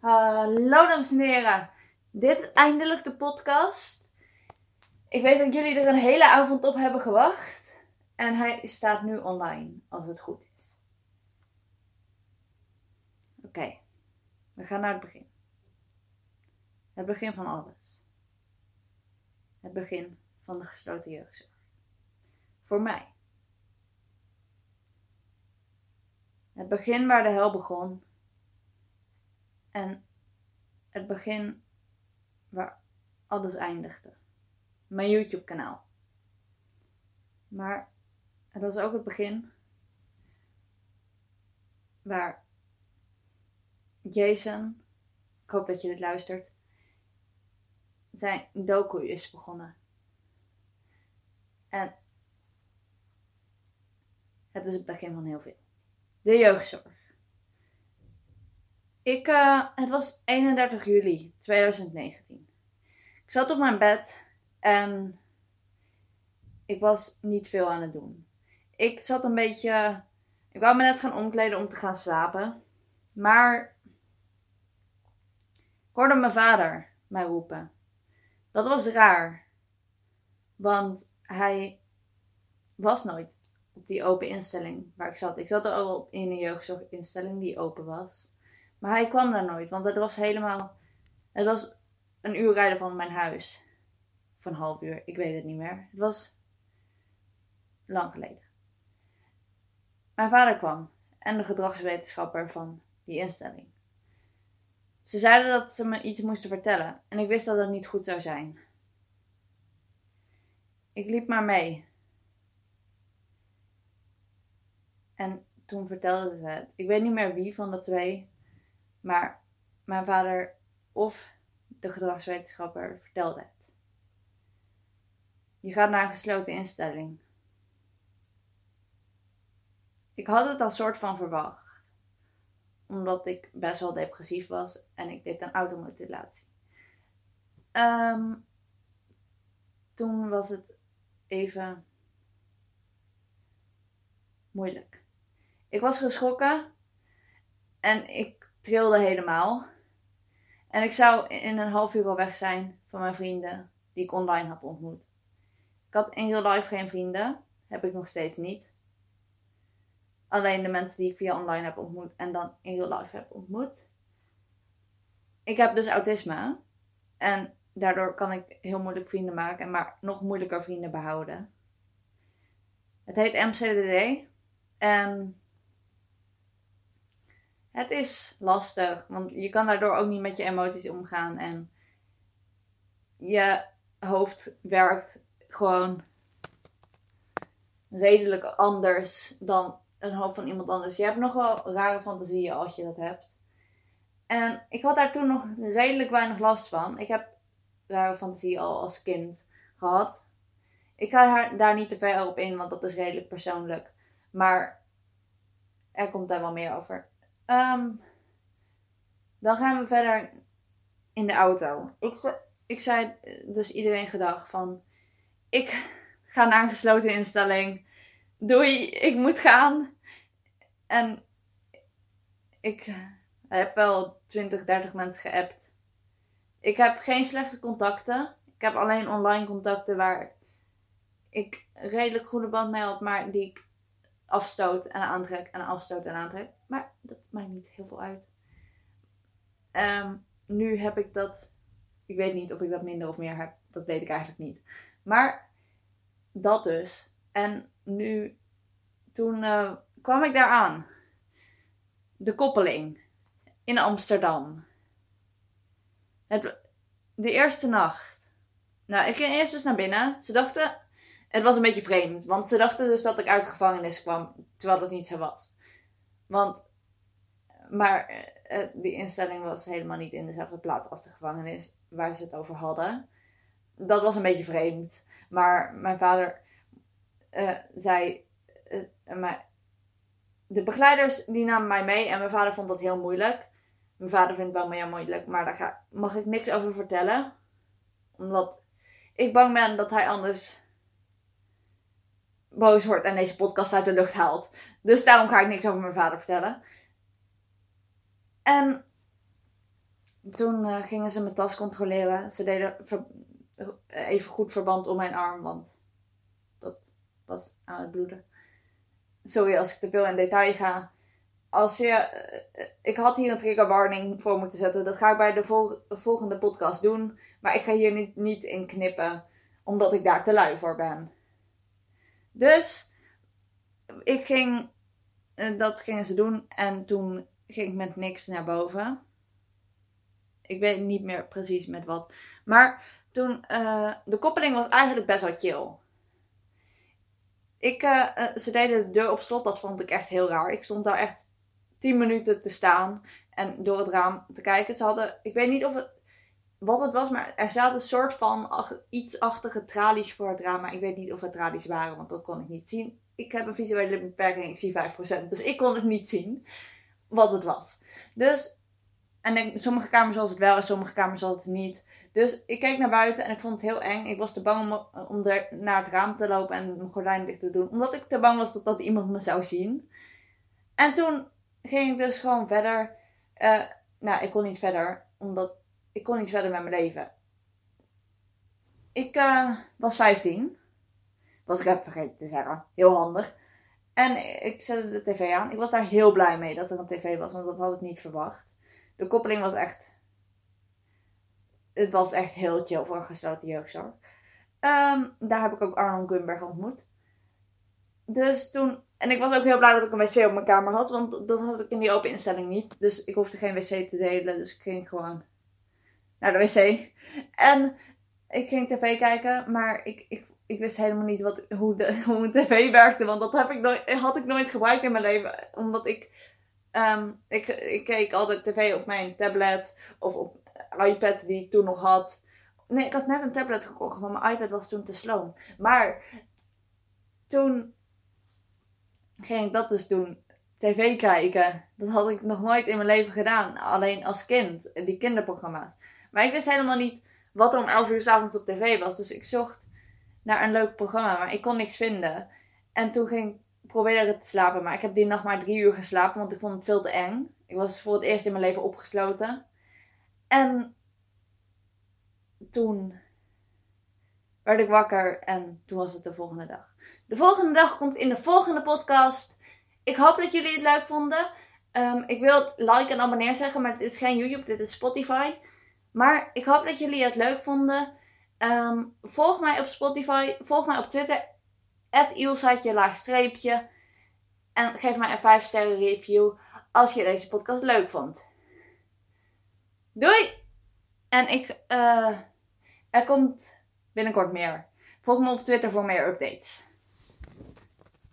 Hallo dames en heren, dit is eindelijk de podcast. Ik weet dat jullie er een hele avond op hebben gewacht en hij staat nu online, als het goed is. Oké, we gaan naar het begin. Het begin van alles. Het begin van de gesloten jeugdzorg. Voor mij. Het begin waar de hel begon. En het begin waar alles eindigde. Mijn YouTube kanaal. Maar het was ook het begin waar Jason, ik hoop dat je dit luistert, zijn doku is begonnen. En het is het begin van heel veel. De jeugdzorg. Ik, uh, het was 31 juli 2019. Ik zat op mijn bed en ik was niet veel aan het doen. Ik zat een beetje. Ik wou me net gaan omkleden om te gaan slapen. Maar ik hoorde mijn vader mij roepen. Dat was raar. Want hij was nooit op die open instelling waar ik zat. Ik zat al in een jeugdzorginstelling die open was. Maar hij kwam daar nooit, want het was helemaal. Het was een uur rijden van mijn huis. Van een half uur, ik weet het niet meer. Het was lang geleden. Mijn vader kwam en de gedragswetenschapper van die instelling. Ze zeiden dat ze me iets moesten vertellen en ik wist dat het niet goed zou zijn. Ik liep maar mee. En toen vertelde ze het. Ik weet niet meer wie van de twee, maar mijn vader of de gedragswetenschapper vertelde het. Je gaat naar een gesloten instelling. Ik had het als soort van verwacht omdat ik best wel depressief was en ik deed een automutilatie. Um, toen was het even moeilijk. Ik was geschrokken en ik trilde helemaal. En ik zou in een half uur al weg zijn van mijn vrienden die ik online had ontmoet. Ik had in real life geen vrienden, heb ik nog steeds niet alleen de mensen die ik via online heb ontmoet en dan in real life heb ontmoet. Ik heb dus autisme en daardoor kan ik heel moeilijk vrienden maken, maar nog moeilijker vrienden behouden. Het heet MCDD en het is lastig, want je kan daardoor ook niet met je emoties omgaan en je hoofd werkt gewoon redelijk anders dan een hoofd van iemand anders. Je hebt nogal rare fantasieën als je dat hebt. En ik had daar toen nog redelijk weinig last van. Ik heb rare fantasieën al als kind gehad. Ik ga daar niet te ver op in, want dat is redelijk persoonlijk. Maar er komt daar wel meer over. Ehm, dan gaan we verder in de auto. Ik, ik zei dus iedereen gedag van... Ik ga naar een gesloten instelling doei, ik moet gaan. En ik heb wel 20, 30 mensen geappt. Ik heb geen slechte contacten. Ik heb alleen online contacten waar ik redelijk goede band mee had, maar die ik afstoot en aantrek en afstoot en aantrek. Maar dat maakt niet heel veel uit. Um, nu heb ik dat. Ik weet niet of ik dat minder of meer heb. Dat weet ik eigenlijk niet. Maar dat dus. En nu, toen uh, kwam ik daar aan. De koppeling in Amsterdam. De eerste nacht. Nou, ik ging eerst dus naar binnen. Ze dachten, het was een beetje vreemd, want ze dachten dus dat ik uit de gevangenis kwam, terwijl dat niet zo was. Want, maar uh, die instelling was helemaal niet in dezelfde plaats als de gevangenis waar ze het over hadden. Dat was een beetje vreemd. Maar mijn vader uh, zei, uh, de begeleiders die namen mij mee en mijn vader vond dat heel moeilijk. Mijn vader vindt wel meer moeilijk, maar daar mag ik niks over vertellen. Omdat ik bang ben dat hij anders boos wordt en deze podcast uit de lucht haalt. Dus daarom ga ik niks over mijn vader vertellen. En toen eh, gingen ze mijn tas controleren. Ze deden even goed verband om mijn arm, want dat was aan het bloeden. Sorry als ik te veel in detail ga. Als je, eh, ik had hier een trigger warning voor moeten zetten. Dat ga ik bij de vol- volgende podcast doen. Maar ik ga hier niet, niet in knippen, omdat ik daar te lui voor ben. Dus ik ging, eh, dat gingen ze doen en toen ging ik met niks naar boven. Ik weet niet meer precies met wat. Maar toen, eh, de koppeling was eigenlijk best wel chill. Ik, eh, ze deden de deur op slot, dat vond ik echt heel raar. Ik stond daar echt 10 minuten te staan en door het raam te kijken. Ze hadden, ik weet niet of het, wat het was, maar er zaten een soort van ach- iets achtige tralies voor het raam. Maar ik weet niet of het tralies waren, want dat kon ik niet zien. Ik heb een visuele beperking, ik zie 5%. Dus ik kon het niet zien wat het was. Dus, en in sommige kamers was het wel, in sommige kamers was het niet. Dus ik keek naar buiten en ik vond het heel eng. Ik was te bang om, om naar het raam te lopen en mijn gordijn dicht te doen. Omdat ik te bang was dat, dat iemand me zou zien. En toen ging ik dus gewoon verder. Eh, nou, ik kon niet verder, omdat ik kon niet verder met mijn leven. Ik eh, was 15. Was ik even vergeten te zeggen. Heel handig. En ik zette de tv aan. Ik was daar heel blij mee dat er een tv was, want dat had ik niet verwacht. De koppeling was echt. Het was echt heel chill voor een gesloten jeugdzorg. Ehm, daar heb ik ook Arnold Gunberg ontmoet. Dus toen. En ik was ook heel blij dat ik een wc op mijn kamer had, want dat had ik in die open instelling niet. Dus ik hoefde geen wc te delen, dus ik ging gewoon naar de wc. En ik ging tv kijken, maar ik, ik, ik wist helemaal niet wat, hoe, de, hoe een tv werkte. Want dat heb ik nooit, had ik nooit gebruikt in mijn leven. Omdat ik, ehm, ik, ik keek altijd tv op mijn tablet of op iPad die ik toen nog had. Nee, ik had net een tablet gekocht, want mijn iPad was toen te sloom. Maar toen ging ik dat dus doen. TV kijken. Dat had ik nog nooit in mijn leven gedaan. Alleen als kind. Die kinderprogramma's. Maar ik wist helemaal niet wat er om 11 uur s avonds op tv was. Dus ik zocht naar een leuk programma. Maar ik kon niks vinden. En toen ging ik proberen te slapen. Maar ik heb die nacht maar drie uur geslapen. Want ik vond het veel te eng. Ik was voor het eerst in mijn leven opgesloten. En toen werd ik wakker. En toen was het de volgende dag. De volgende dag komt in de volgende podcast. Ik hoop dat jullie het leuk vonden. Um, ik wil like en abonneer zeggen. Maar dit is geen YouTube. Dit is Spotify. Maar ik hoop dat jullie het leuk vonden. Um, volg mij op Spotify. Volg mij op Twitter. Laagstreepje. En geef mij een 5 sterren review. Als je deze podcast leuk vond. Doei! En ik... Uh, er komt binnenkort meer. Volg me op Twitter voor meer updates.